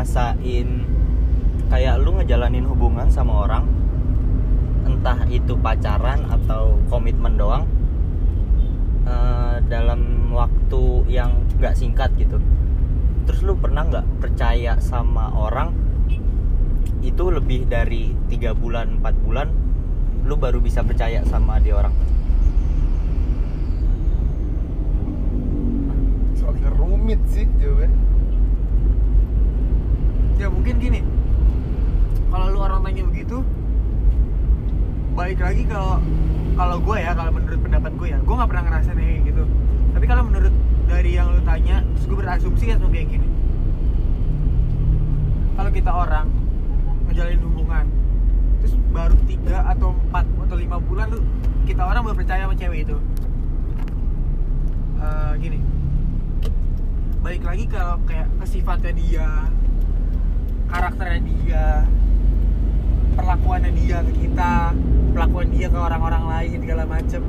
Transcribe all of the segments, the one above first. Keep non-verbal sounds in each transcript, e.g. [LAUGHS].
ngerasain kayak lu ngejalanin hubungan sama orang entah itu pacaran atau komitmen doang eh, dalam waktu yang nggak singkat gitu. Terus lu pernah nggak percaya sama orang? Itu lebih dari tiga bulan empat bulan lu baru bisa percaya sama dia orang? Soalnya rumit sih jawabnya ya mungkin gini kalau lu orang tanya begitu balik lagi kalau kalau gue ya kalau menurut pendapat gue ya gue nggak pernah ngerasain kayak gitu. Tapi kalau menurut dari yang lu tanya terus gue berasumsi kan kayak gini. Kalau kita orang ngejalin hubungan terus baru tiga atau empat atau lima bulan lu kita orang baru percaya sama cewek itu. Eh, gini. Balik lagi kalau kayak ke sifatnya dia karakternya dia perlakuannya dia ke kita dia ke orang-orang lain segala macem.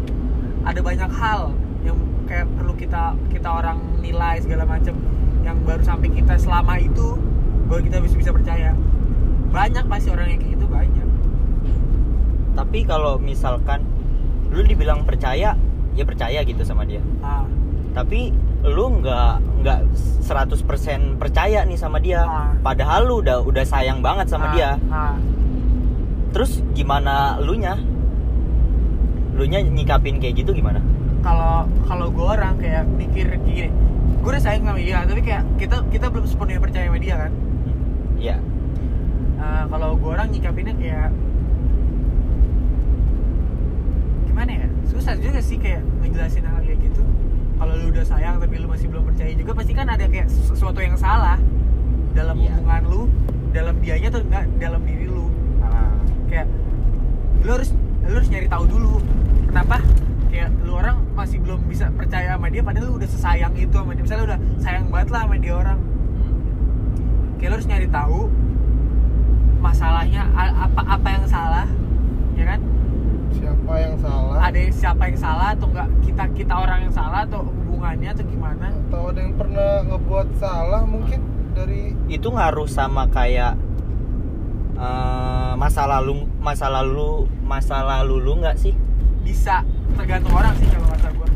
Ada banyak hal yang kayak perlu kita kita orang nilai segala macem yang baru sampai kita selama itu baru kita bisa bisa percaya. Banyak pasti orang yang kayak gitu banyak. Tapi kalau misalkan lu dibilang percaya ya percaya gitu sama dia. Ah, tapi lu nggak nggak 100% percaya nih sama dia. Ah. padahal lu udah udah sayang banget sama ah, dia. Ah. terus gimana lu nya lu nya nyikapin kayak gitu gimana? Kalau kalau gue orang kayak mikir gini gue udah sayang sama dia tapi kayak kita kita belum sepenuhnya percaya sama dia kan? Iya. Nah, kalau gue orang nyikapinnya kayak gimana ya? Susah juga sih kayak ngejelasin hal kayak gitu. Kalau lu udah sayang tapi lu masih belum percaya juga pasti kan ada kayak sesuatu yang salah dalam Iya. hubungan lu dalam dianya atau enggak dalam diri lu. Kayak lu harus lu harus nyari tahu dulu kenapa? Kayak lu orang masih belum bisa percaya sama dia padahal lu udah sesayang itu sama dia. Misalnya udah sayang banget lah sama dia orang. Kayak lu harus nyari tahu masalahnya apa apa yang salah ya kan? Siapa yang salah? Ada yang siapa yang salah atau enggak? Kita kita orang yang salah atau hubungannya atau gimana? Atau ada yang pernah ngebuat salah mungkin dari itu ngaruh sama kayak eh, masa lalu masa lalu masa lalu lu nggak sih bisa tergantung orang sih kalau kata gue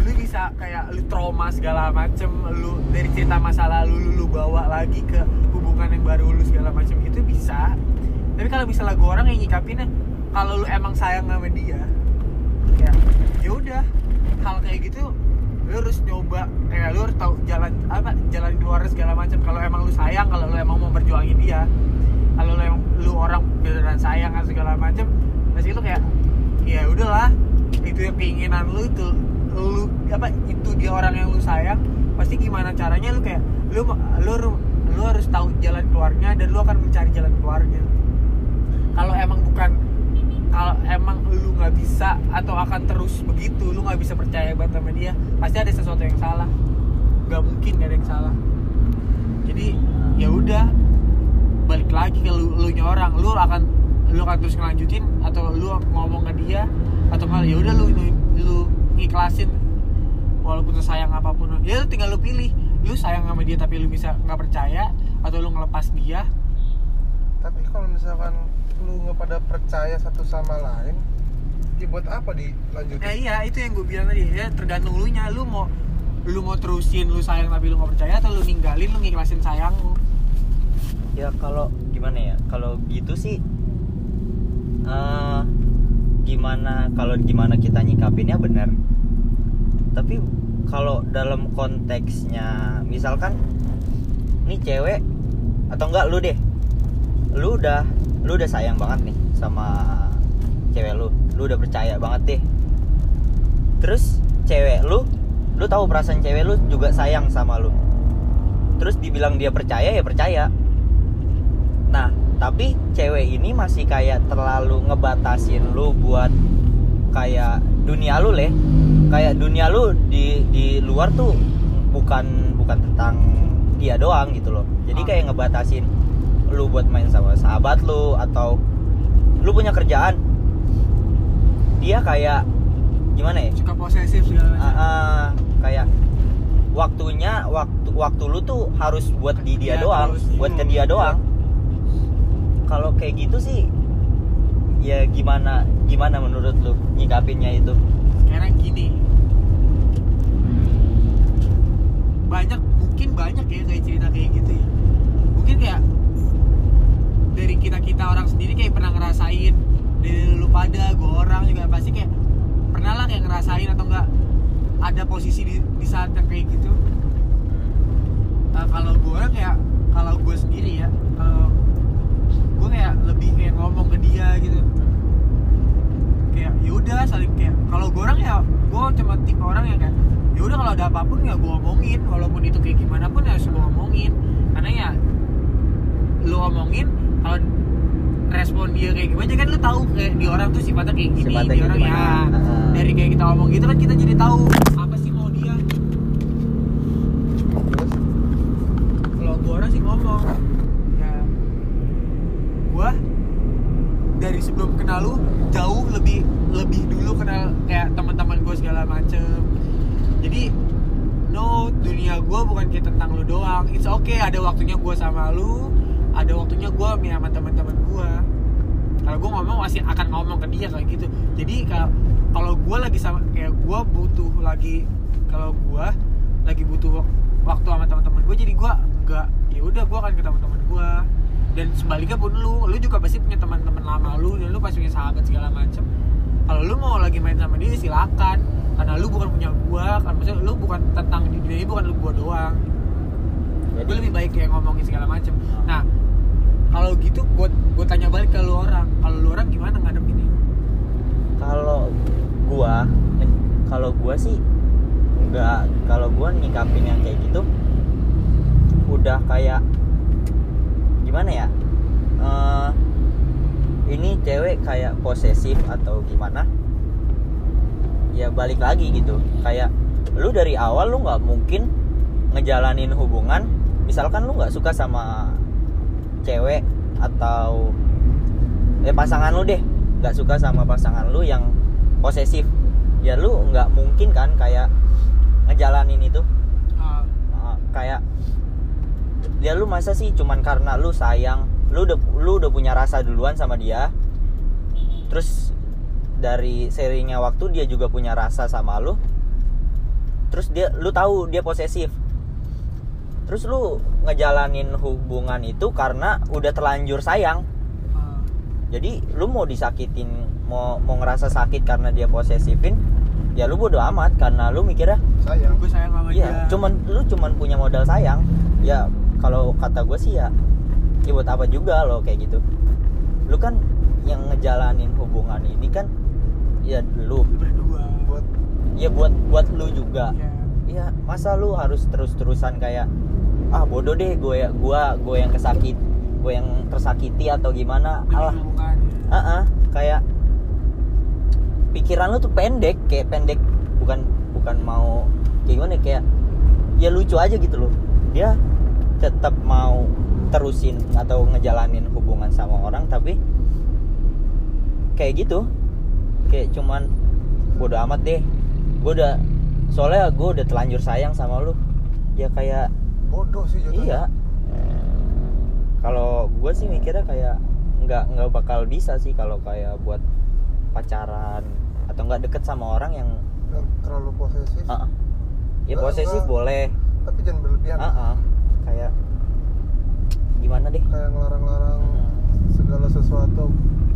lu bisa kayak lu trauma segala macem lu dari cerita masa lalu lu, lu bawa lagi ke hubungan yang baru lu segala macem gitu bisa. Tapi kalau misalnya gue orang yang nyikapinnya kalau lu emang sayang sama dia ya ya udah. Hal kayak gitu lu harus nyoba kayak lu harus tahu jalan apa jalan keluar segala macam kalau emang lu sayang kalau lu emang mau berjuangin dia kalau lu emang lu orang beneran sayang segala macam pasti itu kayak ya udahlah itu yang keinginan lu itu lu apa itu dia orang yang lu sayang pasti gimana caranya lu kayak lu lu lu harus tahu jalan keluarnya dan lu akan mencari jalan keluarnya. Kalau emang bukan kalau emang lu nggak bisa atau akan terus begitu lu nggak bisa percaya banget sama dia pasti ada sesuatu yang salah. Nggak mungkin ada yang salah. Jadi ya udah balik lagi ke lu, lu orang lu akan lu akan terus ngelanjutin atau lu ngomong ke dia atau nggak ya udah lu, lu lu ngiklasin walaupun sesayang apa pun ya lu tinggal lu pilih. Lu sayang sama dia tapi lu bisa nggak percaya atau lu ngelepas dia. Tapi kalau misalkan lu nggak pada percaya satu sama lain ya buat apa dilanjutin? Eh iya itu yang gue bilang tadi ya tergantung lu nya. Lu mau lu mau terusin lu sayang tapi lu nggak percaya atau lu ninggalin lu ngiklasin sayang lu ya kalau gimana ya? Kalau gitu sih eh gimana kalau gimana kita nyikapinnya benar. Tapi kalau dalam konteksnya misalkan nih cewek atau enggak lu deh. Lu udah lu udah sayang banget nih sama cewek lu. Lu udah percaya banget deh. Terus cewek lu lu tahu perasaan cewek lu juga sayang sama lu. Terus dibilang dia percaya ya percaya tapi cewek ini masih kayak terlalu ngebatasin lu buat kayak dunia lu leh kayak dunia lu di di luar tuh bukan bukan tentang dia doang gitu loh. Jadi Ah. kayak ngebatasin lu buat main sama sahabat lu atau lu punya kerjaan. Dia kayak gimana ya? Suka posesif segala macam. Ah, kayak waktunya waktu waktu lu tuh harus buat di dia Iya, doang buat ke dia doang kalau kayak gitu sih ya gimana gimana menurut lu nyikapinnya itu? Sekarang gini. Banyak mungkin banyak ya kayak cerita kayak gitu ya. Mungkin kayak dari kita kita orang sendiri kayak pernah ngerasain dari lu pada gue orang juga pasti kayak pernah lah kayak ngerasain atau enggak ada posisi di, di saat yang kayak gitu. Nah, kalau gue orang kayak kalau gue sendiri ya kalau gue kayak lebih kayak ngomong ke dia gitu kayak yaudah saling kayak kalau gue orang ya gue cuma tipe orang yang kayak yaudah kalau ada apa pun ya gue omongin walaupun itu kayak gimana pun ya harus gue omongin karena ya lu omongin kalau respon dia kayak gimana kan lu tahu kayak di orang tuh sifatnya kayak gini Sifatnya di orang ya gimana. Heeh. dari kayak kita omong gitu kan kita jadi tahu apa sih mau dia terus kalau gua orang sih ngomong ya gua dari sebelum kenal lu jauh lebih lebih dulu kenal kayak teman-teman gue segala macem. Jadi no dunia gua bukan kayak tentang lu doang. It's okay ada waktunya gua sama lu ada waktunya gua sama teman-teman gua. Kalau gue ngomong masih akan ngomong ke dia kayak gitu. Jadi kalau kalau gue lagi sama kayak gue butuh lagi kalau gue lagi butuh waktu sama teman-teman gue jadi gue enggak ya udah gue akan ke teman-teman gue dan sebaliknya pun lu lu juga pasti punya teman-teman lama lu dan lu pasti punya sahabat segala macem. Kalau lu mau lagi main sama dia silakan. Karena lu bukan punya gua kan maksudnya lu bukan tentang di dunia ini bukan lu gua doang. Gue lebih baik kayak ngomongin segala macem. Nah kalau gitu gue gue tanya balik ke lu orang. Kalau lu orang gimana ngadepinnya kalau gua kalau gua sih nggak kalau gua nyikapin yang kayak gitu udah kayak gimana ya Eh, ini cewek kayak posesif atau gimana ya balik lagi gitu. Kayak lu dari awal lu nggak mungkin ngejalanin hubungan misalkan lu nggak suka sama cewek atau eh pasangan lu deh nggak suka sama pasangan lu yang posesif ya lu nggak mungkin kan kayak ngejalanin itu. Ah, Uh, kayak ya lu masa sih cuman karena lu sayang lu udah lu udah punya rasa duluan sama dia terus dari seringnya waktu dia juga punya rasa sama lu. Terus dia lu tahu dia posesif. Terus lu ngejalanin hubungan itu karena udah terlanjur sayang. Jadi lu mau disakitin mau mau ngerasa sakit karena dia posesifin ya lu bodo amat karena lu mikirnya sayang. Gue sayang sama Iya, dia. cuman lu cuman punya modal sayang. Ya kalau kata gue sih ya, ya buat apa juga lo kayak gitu. Lu kan yang ngejalanin hubungan ini kan ya lu, berdua buat ya buat buat lu juga. Iya. Ya masa lu harus terus-terusan kayak ah bodoh deh gue ya gua gue yang kesakit gue yang tersakiti atau gimana. Demi alah. hubungan. Ah ah, kayak pikiran lu tuh pendek kayak pendek bukan bukan mau kayak gimana ya, kayak ya lucu aja gitu loh. Dia tetap mau terusin atau ngejalanin hubungan sama orang tapi kayak gitu. Kayak cuman bodo amat deh. Gue udah soalnya gue udah telanjur sayang sama lu. Ya kayak bodoh sih jatuhnya iya. Kalau gue sih mikirnya kayak nggak nggak bakal bisa sih kalau kayak buat pacaran atau nggak deket sama orang yang yang terlalu posesif. Ah, ah. ya posesif boleh. tapi jangan berlebihan. Ah, ah. kayak gimana deh? Kayak ngelarang-larang Hmm. segala sesuatu.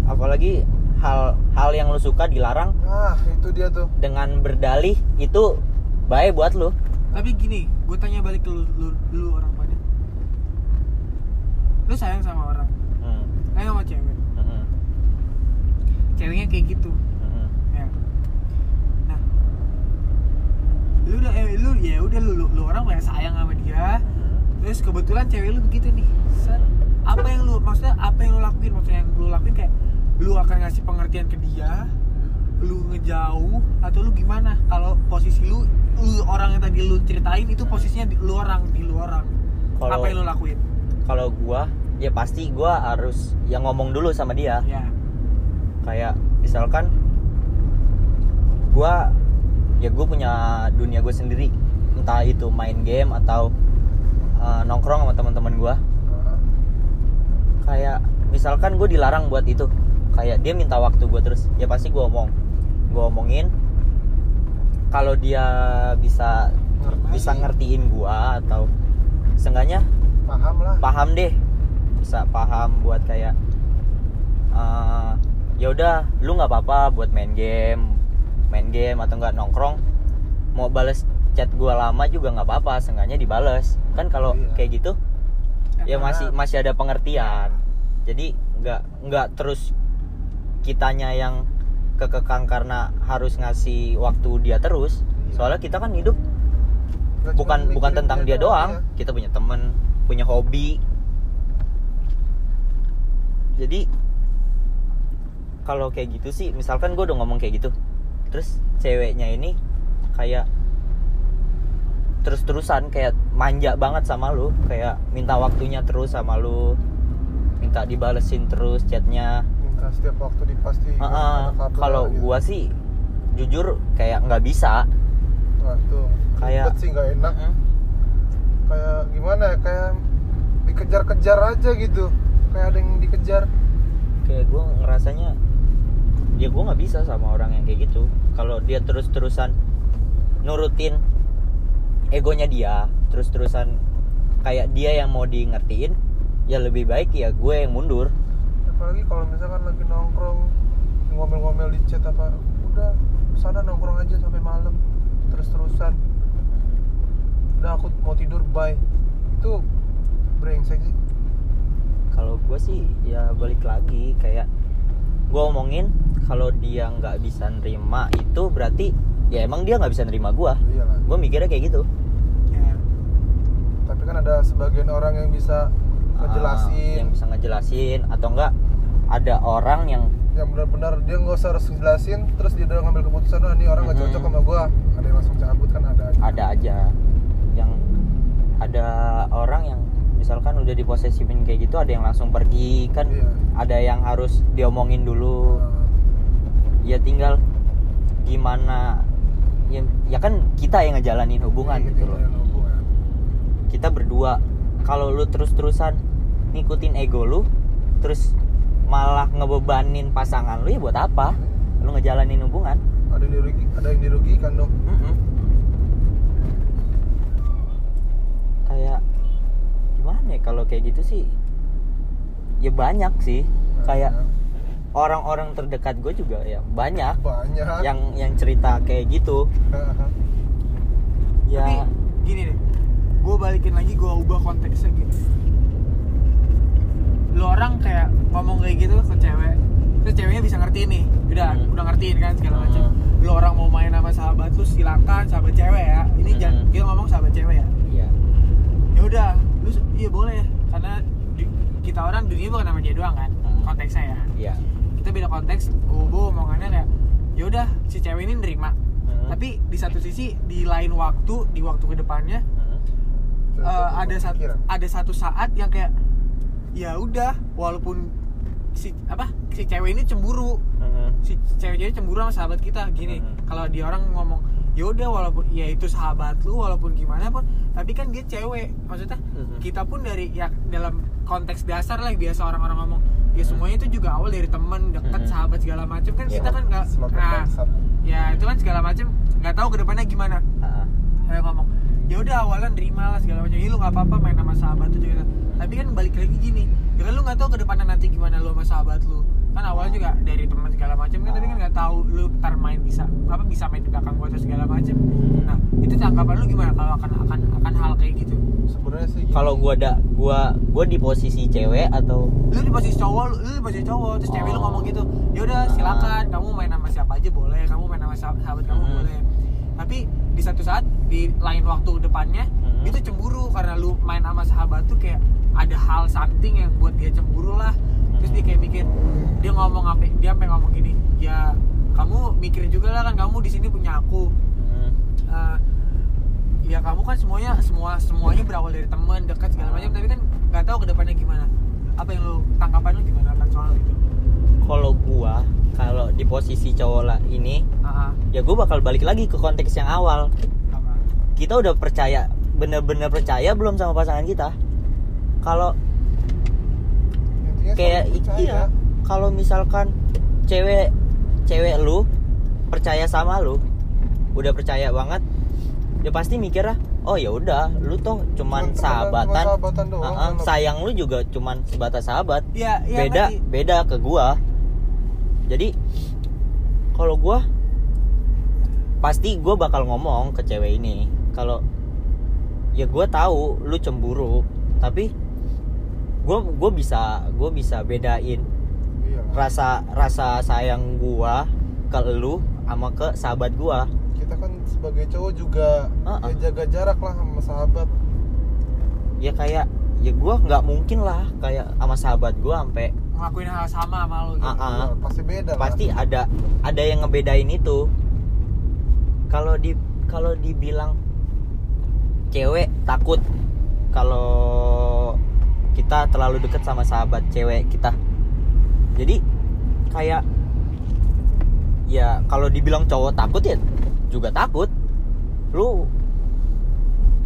Apalagi hal hal yang lu suka dilarang. Nah itu dia tuh. Dengan berdalih itu baik buat lu. Tapi gini gue tanya balik ke lu, lu, lu orang pada lu sayang sama orang? Hmm. sayang sama cewek? Hmm, ceweknya kayak gitu. Hmm, ya. Nah. Lu udah eh, lu ya udah lu, lu lu orang kayak sayang sama dia. Terus kebetulan cewek lu begitu nih. Set. Apa yang lu maksudnya apa yang lu lakuin? Maksudnya yang lu lakuin kayak lu akan ngasih pengertian ke dia lu ngejauh atau lu gimana? Kalau posisi lu lu orang yang tadi lu ceritain itu posisinya di lu orang di lu orang Kalau- apa yang lu lakuin? kalau gua ya pasti gua harus yang ngomong dulu sama dia. Ya. Kayak misalkan gua ya gue punya dunia gue sendiri. Entah itu main game atau uh, nongkrong sama teman-teman gue Nah, kayak misalkan gue dilarang buat itu kayak dia minta waktu gue terus ya pasti gue omong. Gue omongin kalau dia bisa ngerti. bisa ngertiin gue atau seenggaknya paham lah. paham deh. Bisa paham buat kayak eh, ya udah lu nggak apa-apa buat main game main game atau enggak nongkrong mau bales chat gua lama juga nggak apa-apa seenggaknya dibales. Kan kalau Iya. kayak gitu ya masih masih ada pengertian. Jadi nggak nggak terus kitanya yang kekekang karena harus ngasih waktu dia terus Iya. soalnya kita kan hidup cuma bukan bukan tentang dia doang ya. kita punya temen punya hobi jadi kalau kayak gitu sih misalkan gue udah ngomong kayak gitu terus ceweknya ini kayak terus-terusan kayak manja banget sama lu kayak minta waktunya terus sama lu minta dibalesin terus chatnya minta setiap waktu dipasti Heeh, ada kabar kalau gitu. gua sih jujur kayak nggak bisa. Nah, tuh kayak- ribet sih nggak enak. Mm-mm. kayak gimana ya kayak dikejar-kejar aja gitu. Kayak ada yang dikejar. Kayak gue ngerasanya ya gue nggak bisa sama orang yang kayak gitu. Kalau dia terus-terusan nurutin egonya dia terus-terusan kayak dia yang mau di ngertiin ya lebih baik ya gue yang mundur apalagi kalau misalkan lagi nongkrong ngomel-ngomel di chat apa udah sana nongkrong aja sampai malam terus-terusan. Udah aku mau tidur bye. Itu brengsek sih. Kalau gue sih ya balik lagi kayak gue omongin kalau dia nggak bisa nerima itu berarti ya emang dia nggak bisa nerima gue iyalah gue mikirnya kayak gitu. Ya. tapi kan ada sebagian orang yang bisa Ah, ngejelasin atau enggak ada orang yang yang benar-benar dia nggak usah harus ngejelasin terus dia udah ngambil keputusan ah ini orang nggak Mm-mm. cocok sama gua. Ada yang langsung cabut kan ada aja. Ada aja. Yang ada orang yang misalkan udah diposesifin kayak gitu ada yang langsung pergi kan Iya. ada yang harus diomongin dulu. Nah, ya tinggal gimana ya, ya kan kita yang ngejalanin hubungan iya, gitu loh. hubungan. kita berdua. Kalau lu terus-terusan ngikutin ego lu terus malah ngebebanin pasangan lu ya buat apa? Lu ngejalanin hubungan. Ada yang dirugi ada yang dirugikan dong. Mm-mm. kayak gimana ya kalau kayak gitu sih? Ya banyak sih. Kayak orang-orang terdekat gue juga ya banyak banyak. yang yang cerita kayak gitu. [LAUGHS] Ya. Tapi gini deh, gue balikin lagi gue ubah konteksnya gini. Lo orang kayak ngomong kayak gitu ke cewek, terus ceweknya bisa ngertiin nih, udah Hmm. udah ngertiin kan segala macam. Hmm. Lo orang mau main sama sahabat lu silakan sahabat cewek ya. Ini Hmm. jangan kita ngomong sahabat cewek ya. ya Ya udah, lu iya boleh karena di- kita orang dunia bukan nama dia doang kan Hmm. konteksnya ya. ya Kita beda konteks, gue omongannya kayak ya udah si cewek ini nerima. Hmm. Tapi di satu sisi di lain waktu, di waktu ke depannya Hmm. eh, ada satu ada satu saat yang kayak ya udah walaupun si apa si cewek ini cemburu. Hmm. si cewek ini cemburu sama sahabat kita. Gini Mhm. kalau di orang ngomong ya udah walaupun ya itu sahabat lu walaupun gimana pun tapi kan dia cewek. Maksudnya Mhm. kita pun dari ya dalam konteks dasar lah biasa orang-orang ngomong. Ya semuanya itu juga awal dari temen dekat Mhm. sahabat segala macam kan Ya, kita kan nggak nah ya itu kan segala macam nggak tahu ke depannya gimana. Ah. kayak ngomong ya udah awalan terima lah segala macam ini lu nggak apa-apa main sama sahabat tuh juga tapi kan balik lagi gini ya kan lu nggak tahu ke depannya nanti gimana lu sama sahabat lu kan awalnya juga dari teman segala macam kan tapi kan nggak tahu lu ntar main bisa apa bisa main di belakang gua atau segala macam nah itu tanggapan lu gimana kalau akan akan akan hal kayak gitu sebenarnya sih gini. kalau gua ada gua gua di posisi cewek atau lu di posisi cowok lu, lu di posisi cowok terus cewek lu Oh. ngomong gitu ya udah silakan kamu main sama siapa aja boleh kamu main sama sah- sahabat kamu Hmm. boleh tapi di satu saat di lain waktu depannya Hmm. dia tuh cemburu karena lu main sama sahabat tuh kayak ada hal something yang buat dia cemburu lah. Terus dia kayak mikir dia ngomong apa dia sampai ngomong gini ya kamu mikirin juga lah kan kamu di sini punya aku. Eh, ya kamu kan semuanya semua semuanya berawal dari teman dekat segala macam. Tapi kan nggak tahu ke depannya gimana. Apa yang lu tanggapan lu gimana akan soal itu? Kalau gua kalau di posisi cowok lah ini ah. ya gua bakal balik lagi ke konteks yang awal. Apa? kita udah percaya bener-bener percaya belum sama pasangan kita kalau Intinya kayak iya kalau misalkan cewek cewek lu percaya sama lu udah percaya banget dia pasti mikirnya oh ya udah lu tuh cuman Cuman sahabatan. cuma sahabatan doang, ah, kalau- sayang lu juga cuman sebatas sahabat. Iya, iya beda ngerti. beda ke gua. Jadi kalau gua pasti gua bakal ngomong ke cewek ini. Kalau ya gua tahu lu cemburu tapi gua gua bisa gua bisa bedain Iya lah. rasa rasa sayang gua ke lu sama ke sahabat gua kita kan sebagai cowok juga Ah, ah. ya jaga jarak lah sama sahabat ya kayak ya gua nggak mungkin lah kayak sama sahabat gua sampai ngelakuin hal sama sama lu gitu. Ah, ah. Ya, pasti beda lah. pasti ada ada yang ngebedain itu kalau di kalau dibilang cewek takut kalau kita terlalu deket sama sahabat cewek kita. Jadi kayak ya kalau dibilang cowok takut ya juga takut. Lu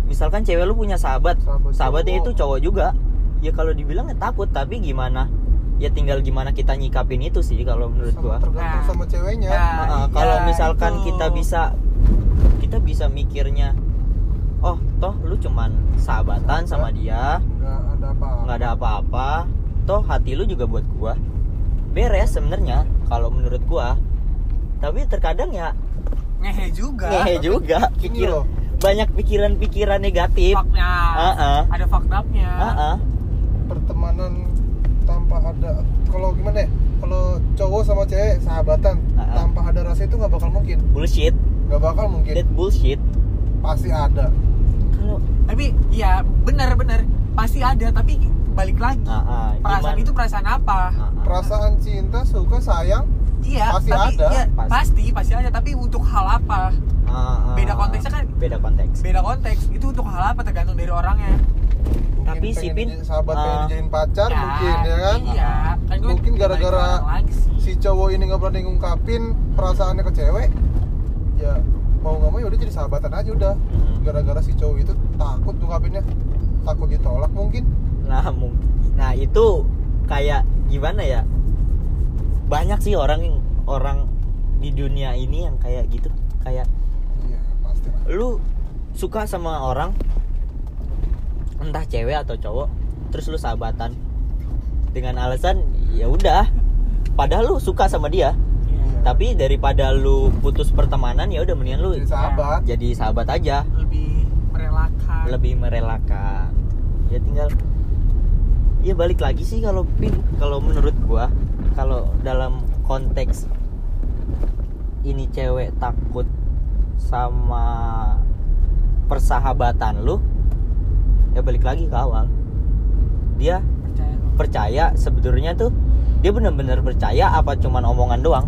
misalkan cewek lu punya sahabat Sahabat sahabatnya cowok. itu cowok juga. Ya kalau dibilang ya takut tapi gimana? Ya tinggal gimana kita nyikapin itu sih kalau menurut sama gua. tergantung Nah. sama ceweknya. Nah, Ah, iya, kalau misalkan itu. kita bisa kita bisa mikirnya oh toh lu cuman sahabatan sama dia. Nggak ada nggak ada apa-apa. Toh hati lu juga buat gua. Beres sebenarnya kalau menurut gua. Tapi terkadang ya ngehe juga. ngehe juga. Pikir loh. banyak pikiran-pikiran negatif. Fucknya. Ah, ah. ada up-nya Ah, ah. pertemanan tanpa ada kalau gimana ya? Kalau cowok sama cewek sahabatan Ah, ah. tanpa ada rasa itu nggak bakal mungkin. Bullshit. Nggak bakal mungkin. That bullshit. Pasti ada. Kalau tapi ya benar-benar pasti ada tapi balik lagi ah, ah, perasaan gimana? itu perasaan apa Ah, ah. perasaan cinta suka sayang iya Pasti tapi ada. iya, Pasti. pasti pasti ada tapi untuk hal apa Ah, ah. beda konteksnya kan beda konteks beda konteks itu untuk hal apa tergantung dari orangnya mungkin Tapi si Pin, sahabat ah, pengen dijadiin pacar mungkin ya kan iya kan gue Mungkin gara-gara si cowok ini nggak berani ngungkapin perasaannya ke cewek ya mau nggak mau ya udah jadi sahabatan aja udah Hmm. gara-gara si cowok itu takut ngungkapinnya takut ditolak mungkin Nah, mungkin. Nah, itu kayak gimana ya? Banyak sih orang yang orang di dunia ini yang kayak gitu. Kayak iya pasti lah lu suka sama orang entah cewek atau cowok, terus lu sahabatan dengan alasan ya udah padahal lu suka sama dia, Iya. tapi daripada lu putus pertemanan ya udah mendingan lu jadi sahabat jadi sahabat aja. lebih merelakan lebih merelakan ya tinggal ya balik lagi sih kalau pin kalau menurut gua kalau dalam konteks ini cewek takut sama persahabatan lu ya balik lagi ke awal. Dia percaya. percaya sebenarnya tuh dia benar-benar percaya apa cuman omongan doang